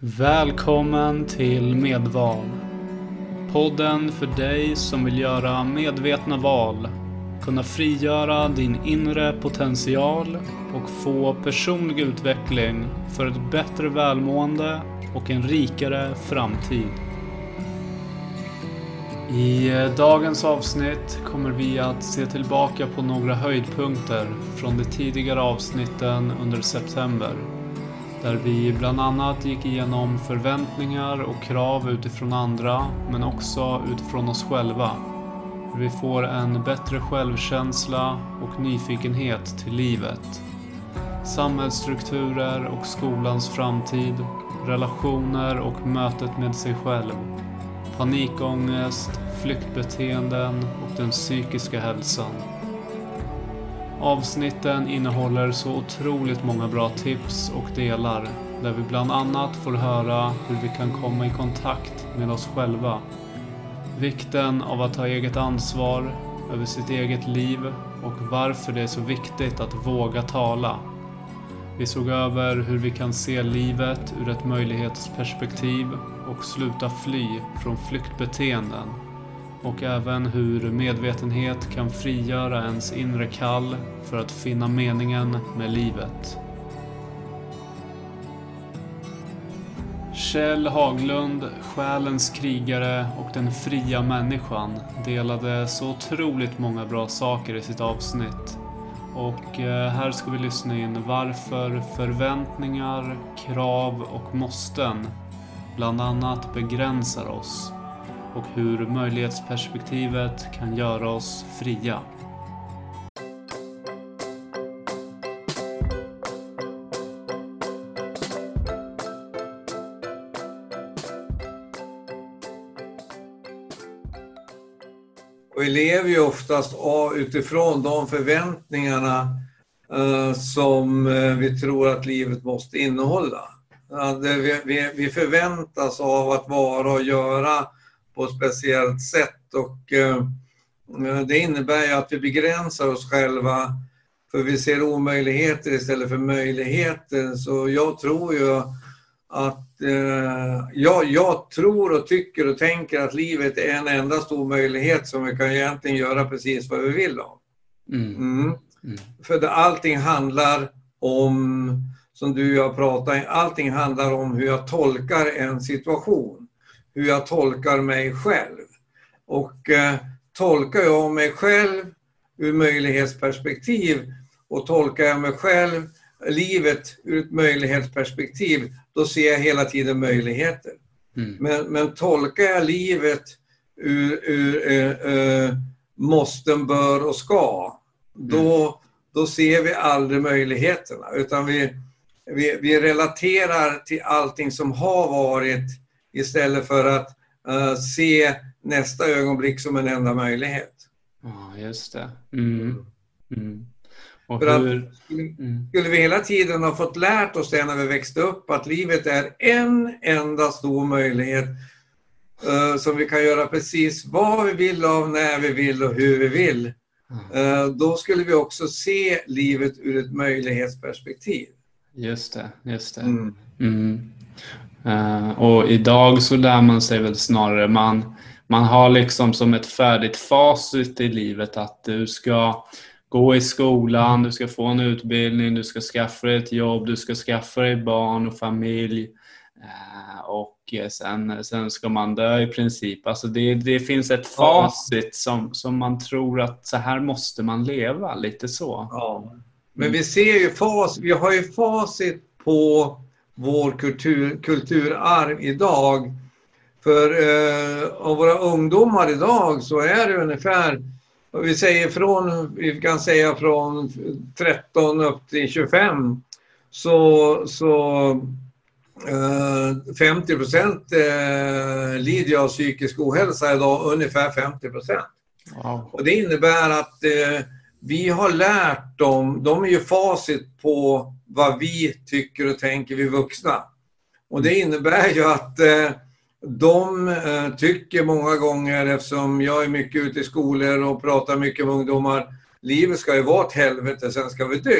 Välkommen till Medval. Podden för dig som vill göra medvetna val, kunna frigöra din inre potential och få personlig utveckling för ett bättre välmående och en rikare framtid. I dagens avsnitt kommer vi att se tillbaka på några höjdpunkter från de tidigare avsnitten under september där vi bland annat gick igenom förväntningar och krav utifrån andra, men också utifrån oss själva. Hur vi får en bättre självkänsla och nyfikenhet till livet. Samhällsstrukturer och skolans framtid, relationer och mötet med sig själv. Panikångest, flyktbeteenden och den psykiska hälsan. Avsnitten innehåller så otroligt många bra tips och delar där vi bland annat får höra hur vi kan komma i kontakt med oss själva. Vikten av att ta eget ansvar över sitt eget liv och varför det är så viktigt att våga tala. Vi såg över hur vi kan se livet ur ett möjlighetsperspektiv och sluta fly från flyktbeteenden och även hur medvetenhet kan frigöra ens inre kall för att finna meningen med livet. Kjell Haglund, själens krigare och den fria människan delade så otroligt många bra saker i sitt avsnitt. Och eh, här ska vi lyssna in varför förväntningar, krav och måsten bland annat begränsar oss och hur möjlighetsperspektivet kan göra oss fria. Och vi lever ju oftast utifrån de förväntningarna eh, som eh, vi tror att livet måste innehålla. Vi, förväntas av att vara och göra på ett speciellt sätt och eh, det innebär ju att vi begränsar oss själva för vi ser omöjligheter istället för möjligheter. Så jag tror ju att eh, ja, jag tror och tycker och tänker att livet är en enda stor möjlighet som vi kan egentligen göra precis vad vi vill av. Mm. Mm. Mm. För allting handlar om, som du och jag pratar allting handlar om hur jag tolkar en situation hur jag tolkar mig själv. Och eh, tolkar jag mig själv ur möjlighetsperspektiv och tolkar jag mig själv, livet ur ett möjlighetsperspektiv, då ser jag hela tiden möjligheter. Mm. Men, men tolkar jag livet ur, ur eh, eh, måsten, bör och ska, då, mm. då ser vi aldrig möjligheterna. Utan vi, vi, vi relaterar till allting som har varit istället för att uh, se nästa ögonblick som en enda möjlighet. Ja, just det. Mm. Mm. Och för hur... att, mm. skulle vi hela tiden ha fått lärt oss det när vi växte upp, att livet är en enda stor möjlighet uh, som vi kan göra precis vad vi vill av, när vi vill och hur vi vill. Uh, då skulle vi också se livet ur ett möjlighetsperspektiv. Just det, just det. Mm. mm. Uh, och idag så lär man sig väl snarare, man, man har liksom som ett färdigt facit i livet att du ska gå i skolan, du ska få en utbildning, du ska skaffa dig ett jobb, du ska skaffa dig barn och familj. Uh, och sen, sen ska man dö i princip. Alltså det, det finns ett facit som, som man tror att så här måste man leva, lite så. Ja. Men vi ser ju facit, vi har ju facit på vår kultur, kulturarv idag. För eh, av våra ungdomar idag så är det ungefär, vi säger från, vi kan säga från 13 upp till 25, så, så eh, 50 procent eh, lider av psykisk ohälsa idag, ungefär 50 procent. Wow. Och det innebär att eh, vi har lärt dem, de är ju facit på vad vi tycker och tänker, vi vuxna. Och det innebär ju att eh, de eh, tycker många gånger, eftersom jag är mycket ute i skolor och pratar mycket med ungdomar, livet ska ju vara ett helvete, sen ska vi dö.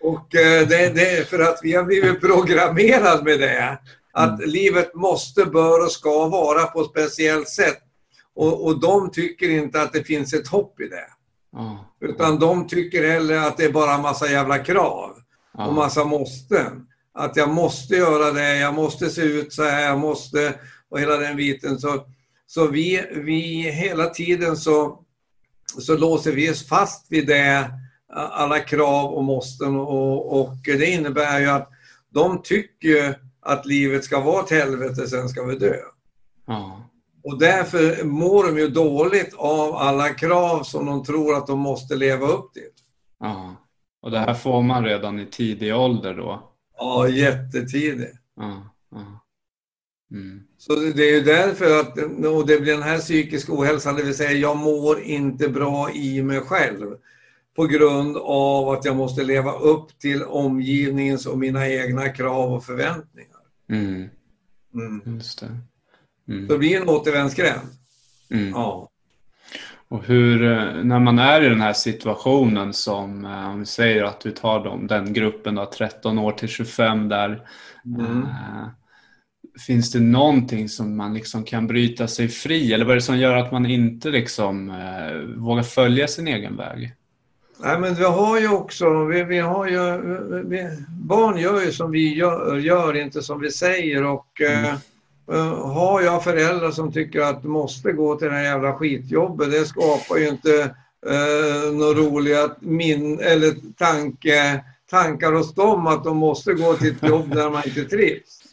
Och eh, det, det är för att vi har blivit programmerade med det. Att Mm. livet måste, bör och ska vara på ett speciellt sätt. Och, och de tycker inte att det finns ett hopp i det. Ja. Utan de tycker hellre att det är bara massa jävla krav och massa måsten. Att jag måste göra det, jag måste se ut så här, jag måste och hela den biten. Så, så vi, vi hela tiden så, så låser vi oss fast vid det, alla krav och måsten och, och det innebär ju att de tycker att livet ska vara ett helvete, sen ska vi dö. Ja. Och därför mår de ju dåligt av alla krav som de tror att de måste leva upp till. Ja. Och det här får man redan i tidig ålder då? Ja, jättetidigt. Ja. ja. Mm. Så det är ju därför att och det blir den här psykiska ohälsan, det vill säga jag mår inte bra i mig själv på grund av att jag måste leva upp till omgivningens och mina egna krav och förväntningar. Mm. Mm. Just det. Mm. Så det blir en återvändsgränd. Mm. Ja. Och hur, eh, när man är i den här situationen som, eh, om vi säger att vi tar dem, den gruppen då, 13 år till 25 där. Mm. Eh, finns det någonting som man liksom kan bryta sig fri eller vad är det som gör att man inte liksom eh, vågar följa sin egen väg? Nej, men vi har ju också, vi, vi har ju, vi, barn gör ju som vi gör, gör, inte som vi säger och eh, har jag föräldrar som tycker att du måste gå till det här jävla skitjobbet, det skapar ju inte eh, några roliga min, eller tanke, tankar hos dem att de måste gå till ett jobb där man inte trivs.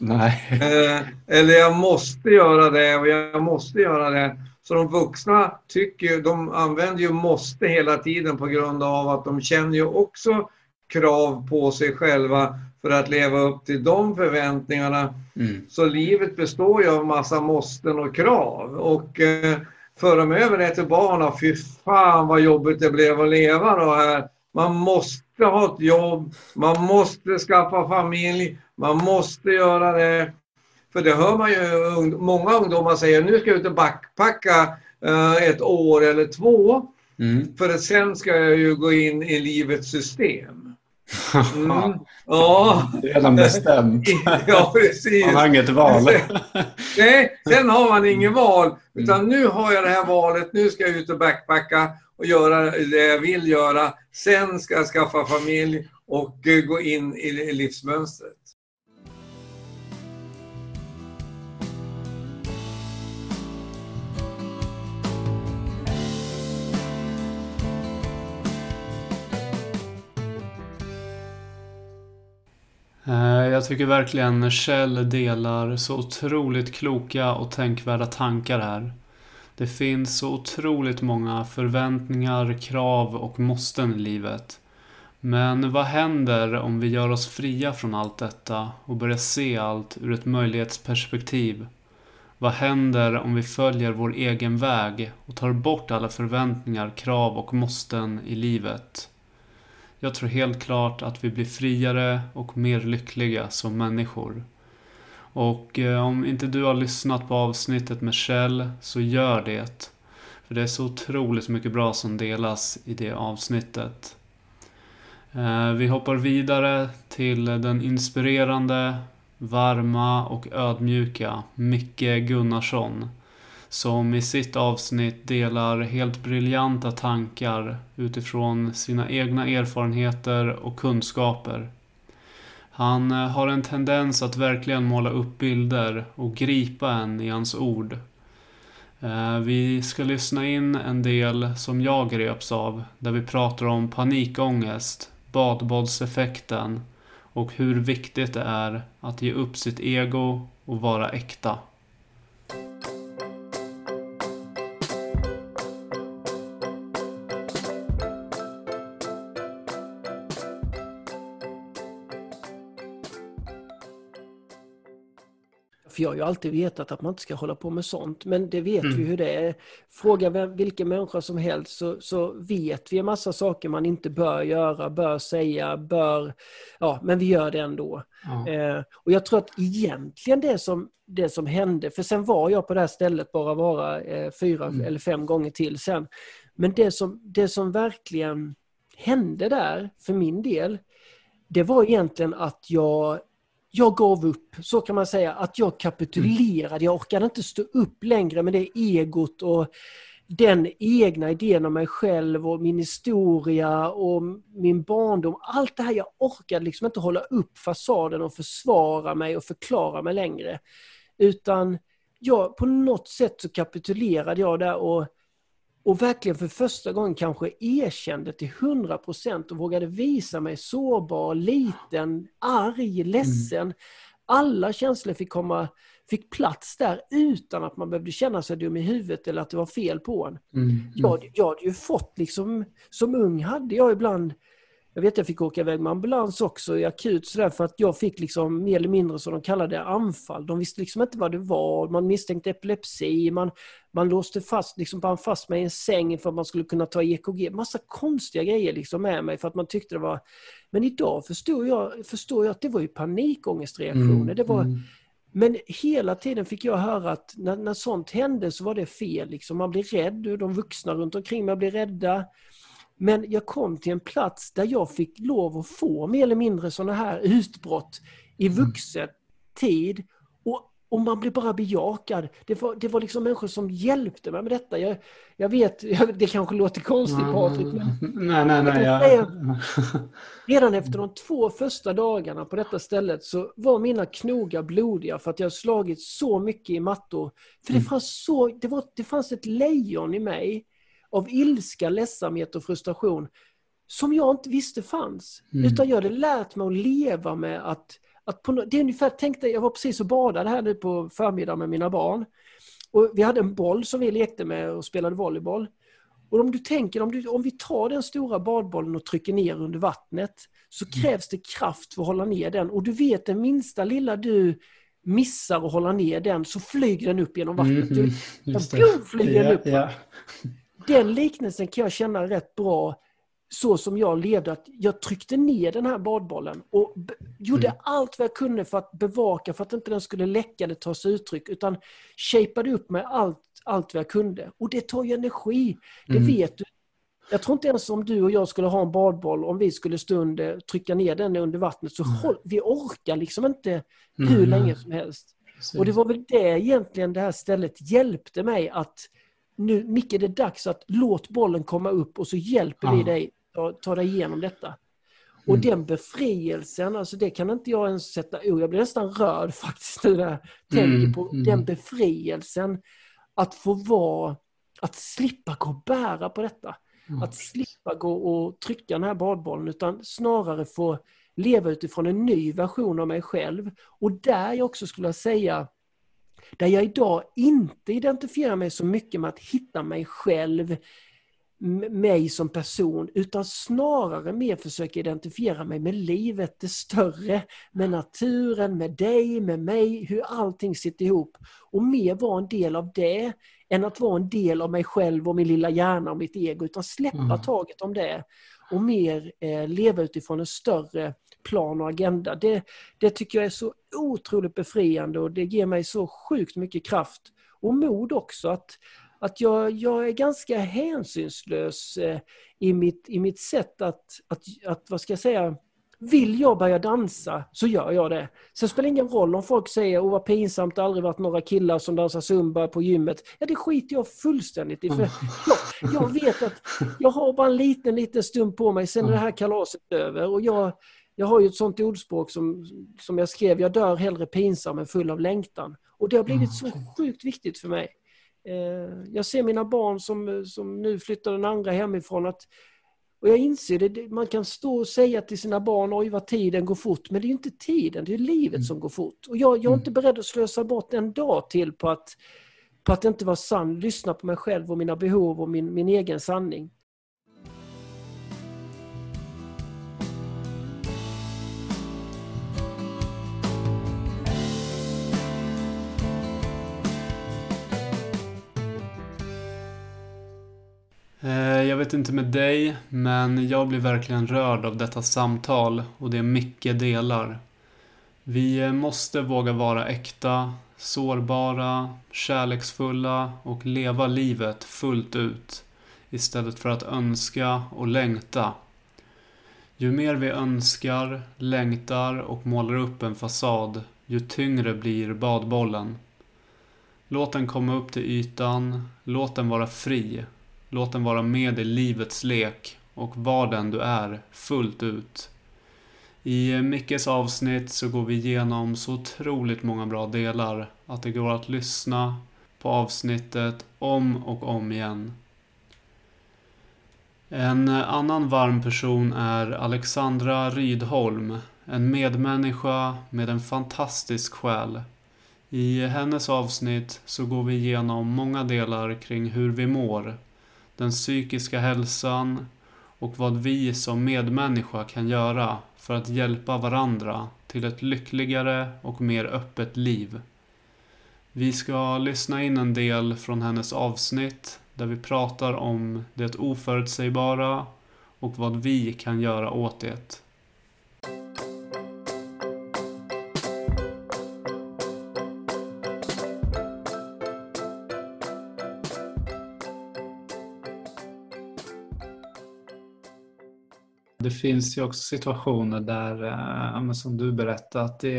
Eh, eller jag måste göra det och jag måste göra det. Så de vuxna tycker ju, de använder ju måste hela tiden på grund av att de känner ju också krav på sig själva för att leva upp till de förväntningarna. Mm. Så livet består ju av massa måsten och krav. Och eh, för de över det till barnen, fy fan vad jobbigt det blev att leva då här. Man måste ha ett jobb, man måste skaffa familj, man måste göra det. För det hör man ju många ungdomar säga, nu ska jag ut och backpacka eh, ett år eller två. Mm. För att sen ska jag ju gå in i livets system. Mm. Ja, Redan bestämt. ja precis. Man har inget val. Nej, sen har man ingen val. Utan nu har jag det här valet, nu ska jag ut och backpacka och göra det jag vill göra. Sen ska jag skaffa familj och eh, gå in i i livsmönstret. Eh, jag tycker verkligen Kjell delar så otroligt kloka och tänkvärda tankar här. Det finns så otroligt många förväntningar, krav och måsten i livet. Men vad händer om vi gör oss fria från allt detta och börjar se allt ur ett möjlighetsperspektiv? Vad händer om vi följer vår egen väg och tar bort alla förväntningar, krav och måsten i livet? Jag tror helt klart att vi blir friare och mer lyckliga som människor. Och eh, om inte du har lyssnat på avsnittet med Kjell så gör det. För det är så otroligt mycket bra som delas i det avsnittet. Eh, vi hoppar vidare till den inspirerande, varma och ödmjuka Micke Gunnarsson. Som i sitt avsnitt delar helt briljanta tankar utifrån sina egna erfarenheter och kunskaper. Han eh, har en tendens att verkligen måla upp bilder och gripa en i hans ord. Eh, vi ska lyssna in en del som jag greps av, där vi pratar om panikångest, badbollseffekten och hur viktigt det är att ge upp sitt ego och vara äkta. För jag har ju alltid vetat att man inte ska hålla på med sånt, men det vet Mm. vi hur det är. Fråga vem, vilken människa som helst så, så vet vi en massa saker man inte bör göra, bör säga, bör... Ja, men vi gör det ändå. Ja. Eh, och jag tror att egentligen det som, det som hände, för sen var jag på det här stället bara vara eh, fyra Mm. eller fem gånger till sen. Men det som, det som verkligen hände där, för min del, det var egentligen att jag jag gav upp, så kan man säga. Att jag kapitulerade. Jag orkade inte stå upp längre med det egot och den egna idén om mig själv och min historia och min barndom. Allt det här, jag orkade liksom inte hålla upp fasaden och försvara mig och förklara mig längre. Utan jag, på något sätt så kapitulerade jag där och, och verkligen för första gången kanske erkände till 100% och vågade visa mig sårbar, liten, arg, ledsen. Mm. Alla känslor fick komma fick plats där utan att man behövde känna sig dum i huvudet eller att det var fel på en. Mm, mm. Jag, jag hade ju fått liksom, som ung hade jag ibland, jag vet jag fick åka iväg med ambulans också i akut sådär för att jag fick liksom mer eller mindre som de kallade anfall. De visste liksom inte vad det var, man misstänkte epilepsi, man, man låste fast, liksom band fast mig i en säng för att man skulle kunna ta EKG. Massa konstiga grejer liksom med mig för att man tyckte det var... Men idag förstår jag, förstår jag att det var ju panikångestreaktioner. Mm, det var, mm men hela tiden fick jag höra att när, när sånt hände så var det fel. Liksom. Man blir rädd, de vuxna runt omkring mig blir rädda. Men jag kom till en plats där jag fick lov att få mer eller mindre sådana här utbrott i mm. vuxen tid. Och och man blir bara bejakad. Det var, det var liksom människor som hjälpte mig med detta. Jag, jag vet, det kanske låter konstigt mm. Patrik, men nej, nej, nej, ja. redan efter de två första dagarna på detta stället så var mina knogar blodiga för att jag slagit så mycket i mattor. För det, mm. fanns så, det, var, det fanns ett lejon i mig av ilska, ledsamhet och frustration som jag inte visste fanns. Mm. Utan jag hade lärt mig att leva med att att på, det är ungefär, tänk dig, jag var precis och badade här nu på förmiddagen med mina barn. Och vi hade en boll som vi lekte med och spelade volleyboll. Och om du tänker, om, du, om vi tar den stora badbollen och trycker ner under vattnet så mm. krävs det kraft för att hålla ner den. Och du vet det minsta lilla du missar att hålla ner den så flyger den upp genom vattnet. Mm, du, flyger den upp. Yeah. Den liknelsen kan jag känna rätt bra så som jag levde, att jag tryckte ner den här badbollen och gjorde mm. allt vad jag kunde för att bevaka, för att inte den skulle läcka eller ta sig uttryck, utan shapeade upp med allt, allt vad jag kunde. Och det tar ju energi, det mm. vet du. Jag tror inte ens om du och jag skulle ha en badboll, om vi skulle stå under, trycka ner den under vattnet, så mm. vi orkar liksom inte hur mm. länge som helst. Precis. Och det var väl det egentligen det här stället hjälpte mig att nu, Micke, det är dags att låt bollen komma upp och så hjälper vi dig ta, ta dig igenom detta. Och mm. den befrielsen, alltså det kan inte jag ens sätta ord Jag blir nästan rörd faktiskt när jag tänker mm. på mm. den befrielsen. Att få vara, att slippa gå och bära på detta. Mm. Att slippa gå och trycka den här badbollen utan snarare få leva utifrån en ny version av mig själv. Och där jag också skulle säga, där jag idag inte identifierar mig så mycket med att hitta mig själv mig som person utan snarare mer försöker identifiera mig med livet, det större, med naturen, med dig, med mig, hur allting sitter ihop. Och mer vara en del av det än att vara en del av mig själv och min lilla hjärna och mitt ego utan släppa mm. taget om det och mer eh, leva utifrån en större plan och agenda. Det, det tycker jag är så otroligt befriande och det ger mig så sjukt mycket kraft och mod också att att jag, jag är ganska hänsynslös eh, i, mitt, i mitt sätt att, att, att, vad ska jag säga, vill jag börja dansa så gör jag det. Sen spelar det ingen roll om folk säger åh vad pinsamt, det har aldrig varit några killar som dansar zumba på gymmet. Ja det skiter jag fullständigt i. För jag, jag vet att jag har bara en liten, liten stund på mig, sen är det här kalaset över. Och jag, jag har ju ett sånt ordspråk som, som jag skrev, jag dör hellre pinsam än full av längtan. Och det har blivit så sjukt viktigt för mig. Eh, jag ser mina barn som, som nu flyttar den andra hemifrån. Att, och jag inser det, man kan stå och säga till sina barn, oj vad tiden går fort, men det är inte tiden, det är livet mm. som går fort. Och jag, jag är mm. inte beredd att slösa bort en dag till på att, på att inte vara sann, lyssna på mig själv och mina behov och min, min egen sanning. Eh, jag vet inte med dig, men jag blir verkligen rörd av detta samtal och det Micke delar. Vi eh, måste våga vara äkta, sårbara, kärleksfulla och leva livet fullt ut istället för att önska och längta. Ju mer vi önskar, längtar och målar upp en fasad, ju tyngre blir badbollen. Låt den komma upp till ytan, låt den vara fri, låt den vara med i livets lek och var den du är, fullt ut. I Mickes avsnitt så går vi igenom så otroligt många bra delar att det går att lyssna på avsnittet om och om igen. En annan varm person är Alexandra Rydholm, en medmänniska med en fantastisk själ. I hennes avsnitt så går vi igenom många delar kring hur vi mår, den psykiska hälsan och vad vi som medmänniska kan göra för att hjälpa varandra till ett lyckligare och mer öppet liv. Vi ska lyssna in en del från hennes avsnitt där vi pratar om det oförutsägbara och vad vi kan göra åt det. Finns ju också situationer där, eh, som du berättade, att det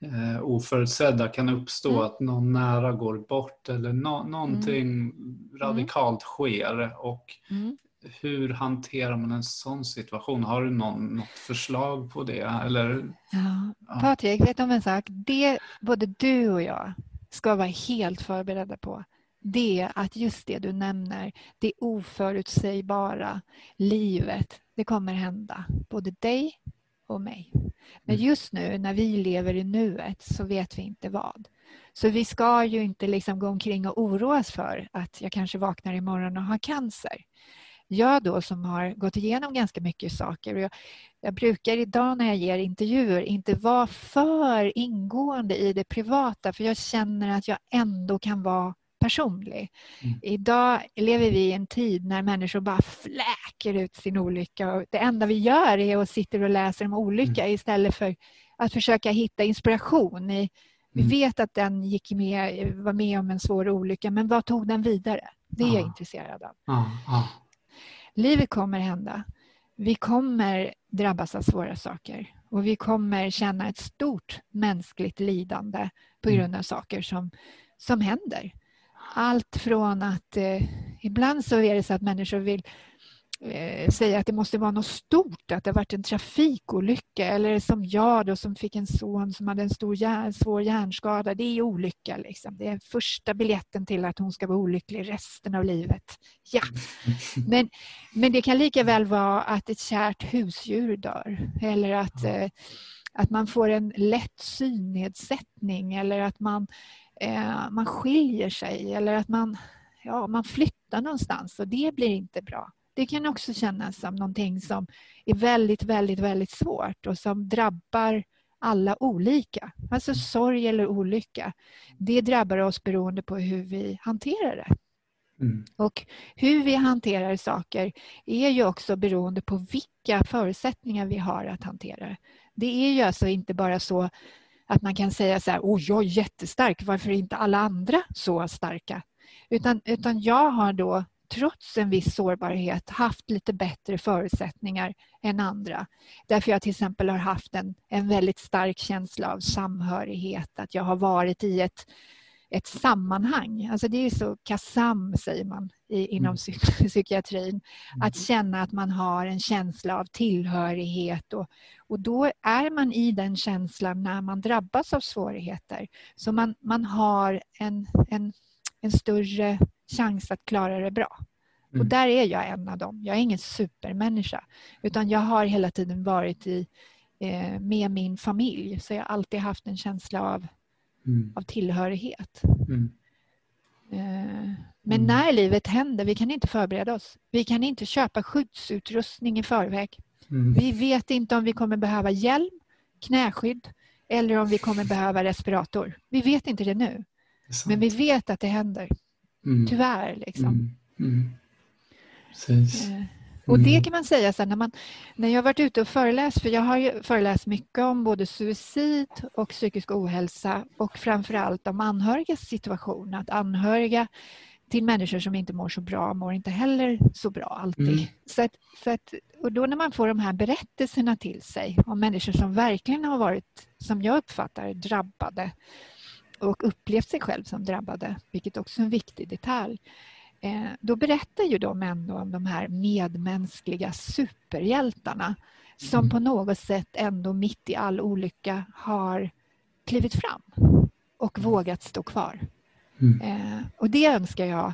eh, oförutsedda kan uppstå, mm. att någon nära går bort eller no någonting mm. radikalt sker. Och mm. Hur hanterar man en sån situation? Har du någon, något förslag på det? Eller, ja. Ja. Patrik, vet du om en sak? Det både du och jag ska vara helt förberedda på det är att just det du nämner, det oförutsägbara livet, det kommer hända både dig och mig. Men mm. just nu när vi lever i nuet så vet vi inte vad. Så vi ska ju inte liksom gå omkring och oroas för att jag kanske vaknar imorgon och har cancer. Jag då som har gått igenom ganska mycket saker och jag, jag brukar idag när jag ger intervjuer inte vara för ingående i det privata för jag känner att jag ändå kan vara personlig. Mm. Idag lever vi i en tid när människor bara fläker ut sin olycka och det enda vi gör är att sitta och läsa om olycka mm. istället för att försöka hitta inspiration. I, vi mm. vet att den gick med, var med om en svår olycka men vad tog den vidare? Det är ah. jag intresserad av. Ah. Ah. Livet kommer hända. Vi kommer drabbas av svåra saker och vi kommer känna ett stort mänskligt lidande på mm. grund av saker som, som händer allt från att eh, ibland så är det så att människor vill eh, säga att det måste vara något stort, att det har varit en trafikolycka eller som jag då som fick en son som hade en stor hjärn, svår hjärnskada. Det är olycka. Liksom. Det är första biljetten till att hon ska vara olycklig resten av livet. Ja. Men, men det kan lika väl vara att ett kärt husdjur dör eller att, eh, att man får en lätt synnedsättning eller att man eh, man skiljer sig eller att man, ja, man flyttar någonstans och det blir inte bra. Det kan också kännas som någonting som är väldigt, väldigt, väldigt svårt och som drabbar alla olika. Alltså sorg eller olycka. Det drabbar oss beroende på hur vi hanterar det. Mm. Och hur vi hanterar saker är ju också beroende på vilka förutsättningar vi har att hantera det. Det är ju alltså inte bara så att man kan säga så här, oh, jag är jättestark, varför är inte alla andra så starka? Utan, utan jag har då trots en viss sårbarhet haft lite bättre förutsättningar än andra. Därför jag till exempel har haft en, en väldigt stark känsla av samhörighet, att jag har varit i ett ett sammanhang. Alltså det är så KASAM säger man i, inom mm. psyk psykiatrin. Att mm. känna att man har en känsla av tillhörighet och, och då är man i den känslan när man drabbas av svårigheter. Så man, man har en, en, en större chans att klara det bra. Mm. Och där är jag en av dem. Jag är ingen supermänniska utan jag har hela tiden varit i, eh, med min familj så jag har alltid haft en känsla av mm. av tillhörighet. Mm. Eh, men mm. när livet händer, vi kan inte förbereda oss. Vi kan inte köpa skyddsutrustning i förväg. Mm. Vi vet inte om vi kommer behöva hjälm, knäskydd eller om vi kommer behöva respirator. Vi vet inte det nu. Det Men vi vet att det händer. Mm. Tyvärr. Liksom. Precis. Och det mm. kan man säga så när, man, när jag har varit ute och föreläst, för jag har föreläst mycket om både suicid och psykisk ohälsa och framförallt om anhörigas situation. Att anhöriga till människor som inte mår så bra mår inte heller så bra alltid. Mm. Så att, så att, och då när man får de här berättelserna till sig om människor som verkligen har varit, som jag uppfattar drabbade och upplevt sig själv som drabbade, vilket också är en viktig detalj, då berättar ju de ändå om de här medmänskliga superhjältarna som Mm. på något sätt ändå mitt i all olycka har klivit fram och vågat stå kvar. Mm. Eh, och det önskar jag.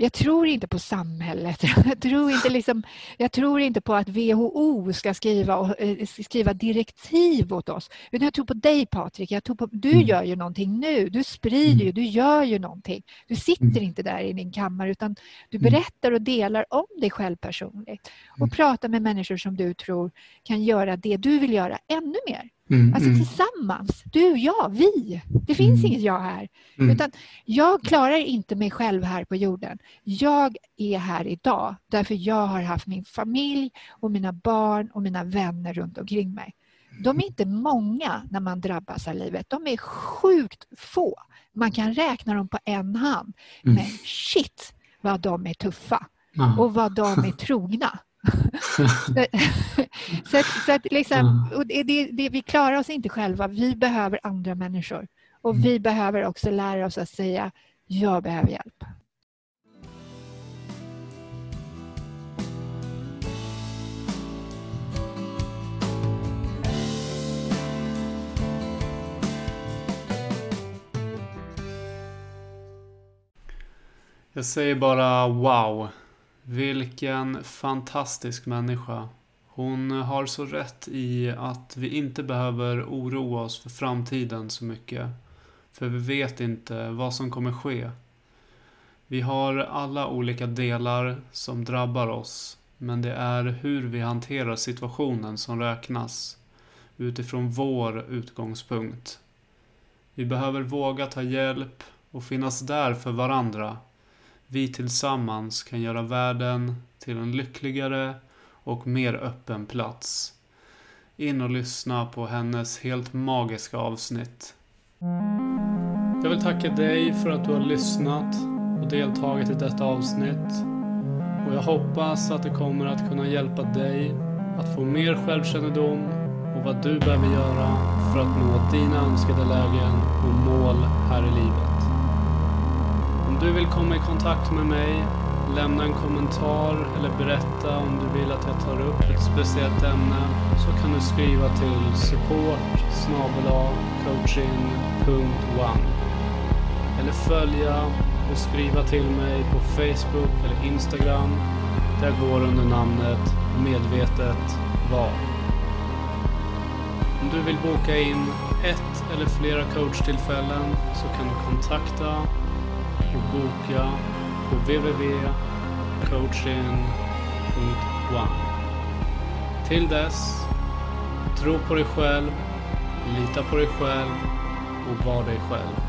Jag tror inte på samhället. Jag tror inte, liksom, jag tror inte på att WHO ska skriva, och, eh, skriva direktiv åt oss. Utan jag tror på dig Patrik. Jag tror på, du Mm. gör ju någonting nu. Du sprider ju, du gör ju någonting. Du sitter Mm. inte där i din kammare utan du Mm. berättar och delar om dig själv personligt. Och Mm. pratar med människor som du tror kan göra det du vill göra ännu mer. Mm. Alltså Mm. tillsammans. Du, jag, vi. Det finns Mm. inget jag här. Mm. Utan jag klarar inte mig själv här på jorden. Jag är här idag därför jag har haft min familj och mina barn och mina vänner runt omkring mig. De är inte många när man drabbas av livet. De är sjukt få. Man kan räkna dem på en hand. Mm. Men shit vad de är tuffa och vad de är trogna. Så, så, att, så att liksom, och det, det, det, vi klarar oss inte själva. Vi behöver andra människor. Och Mm. vi behöver också lära oss att säga jag behöver hjälp. Jag säger bara wow. Vilken fantastisk människa. Hon har så rätt i att vi inte behöver oroa oss för framtiden så mycket. För vi vet inte vad som kommer ske. Vi har alla olika delar som drabbar oss. Men det är hur vi hanterar situationen som räknas. Utifrån vår utgångspunkt. Vi behöver våga ta hjälp och finnas där för varandra. Vi tillsammans kan göra världen till en lyckligare och mer öppen plats. In och lyssna på hennes helt magiska avsnitt. Jag vill tacka dig för att du har lyssnat och deltagit i detta avsnitt. Och jag hoppas att det kommer att kunna hjälpa dig att få mer självkännedom och vad du behöver göra för att nå dina önskade lägen och mål här i livet. Om du vill komma i kontakt med mig, lämna en kommentar eller berätta om du vill att jag tar upp ett speciellt ämne så kan du skriva till support coaching.one eller följa och skriva till mig på Facebook eller Instagram. Där går under namnet Medvetet VAR. Om du vill boka in ett eller flera coachtillfällen så kan du kontakta och boka på www.coaching.one. Till dess, tro på dig själv, lita på dig själv och var dig själv.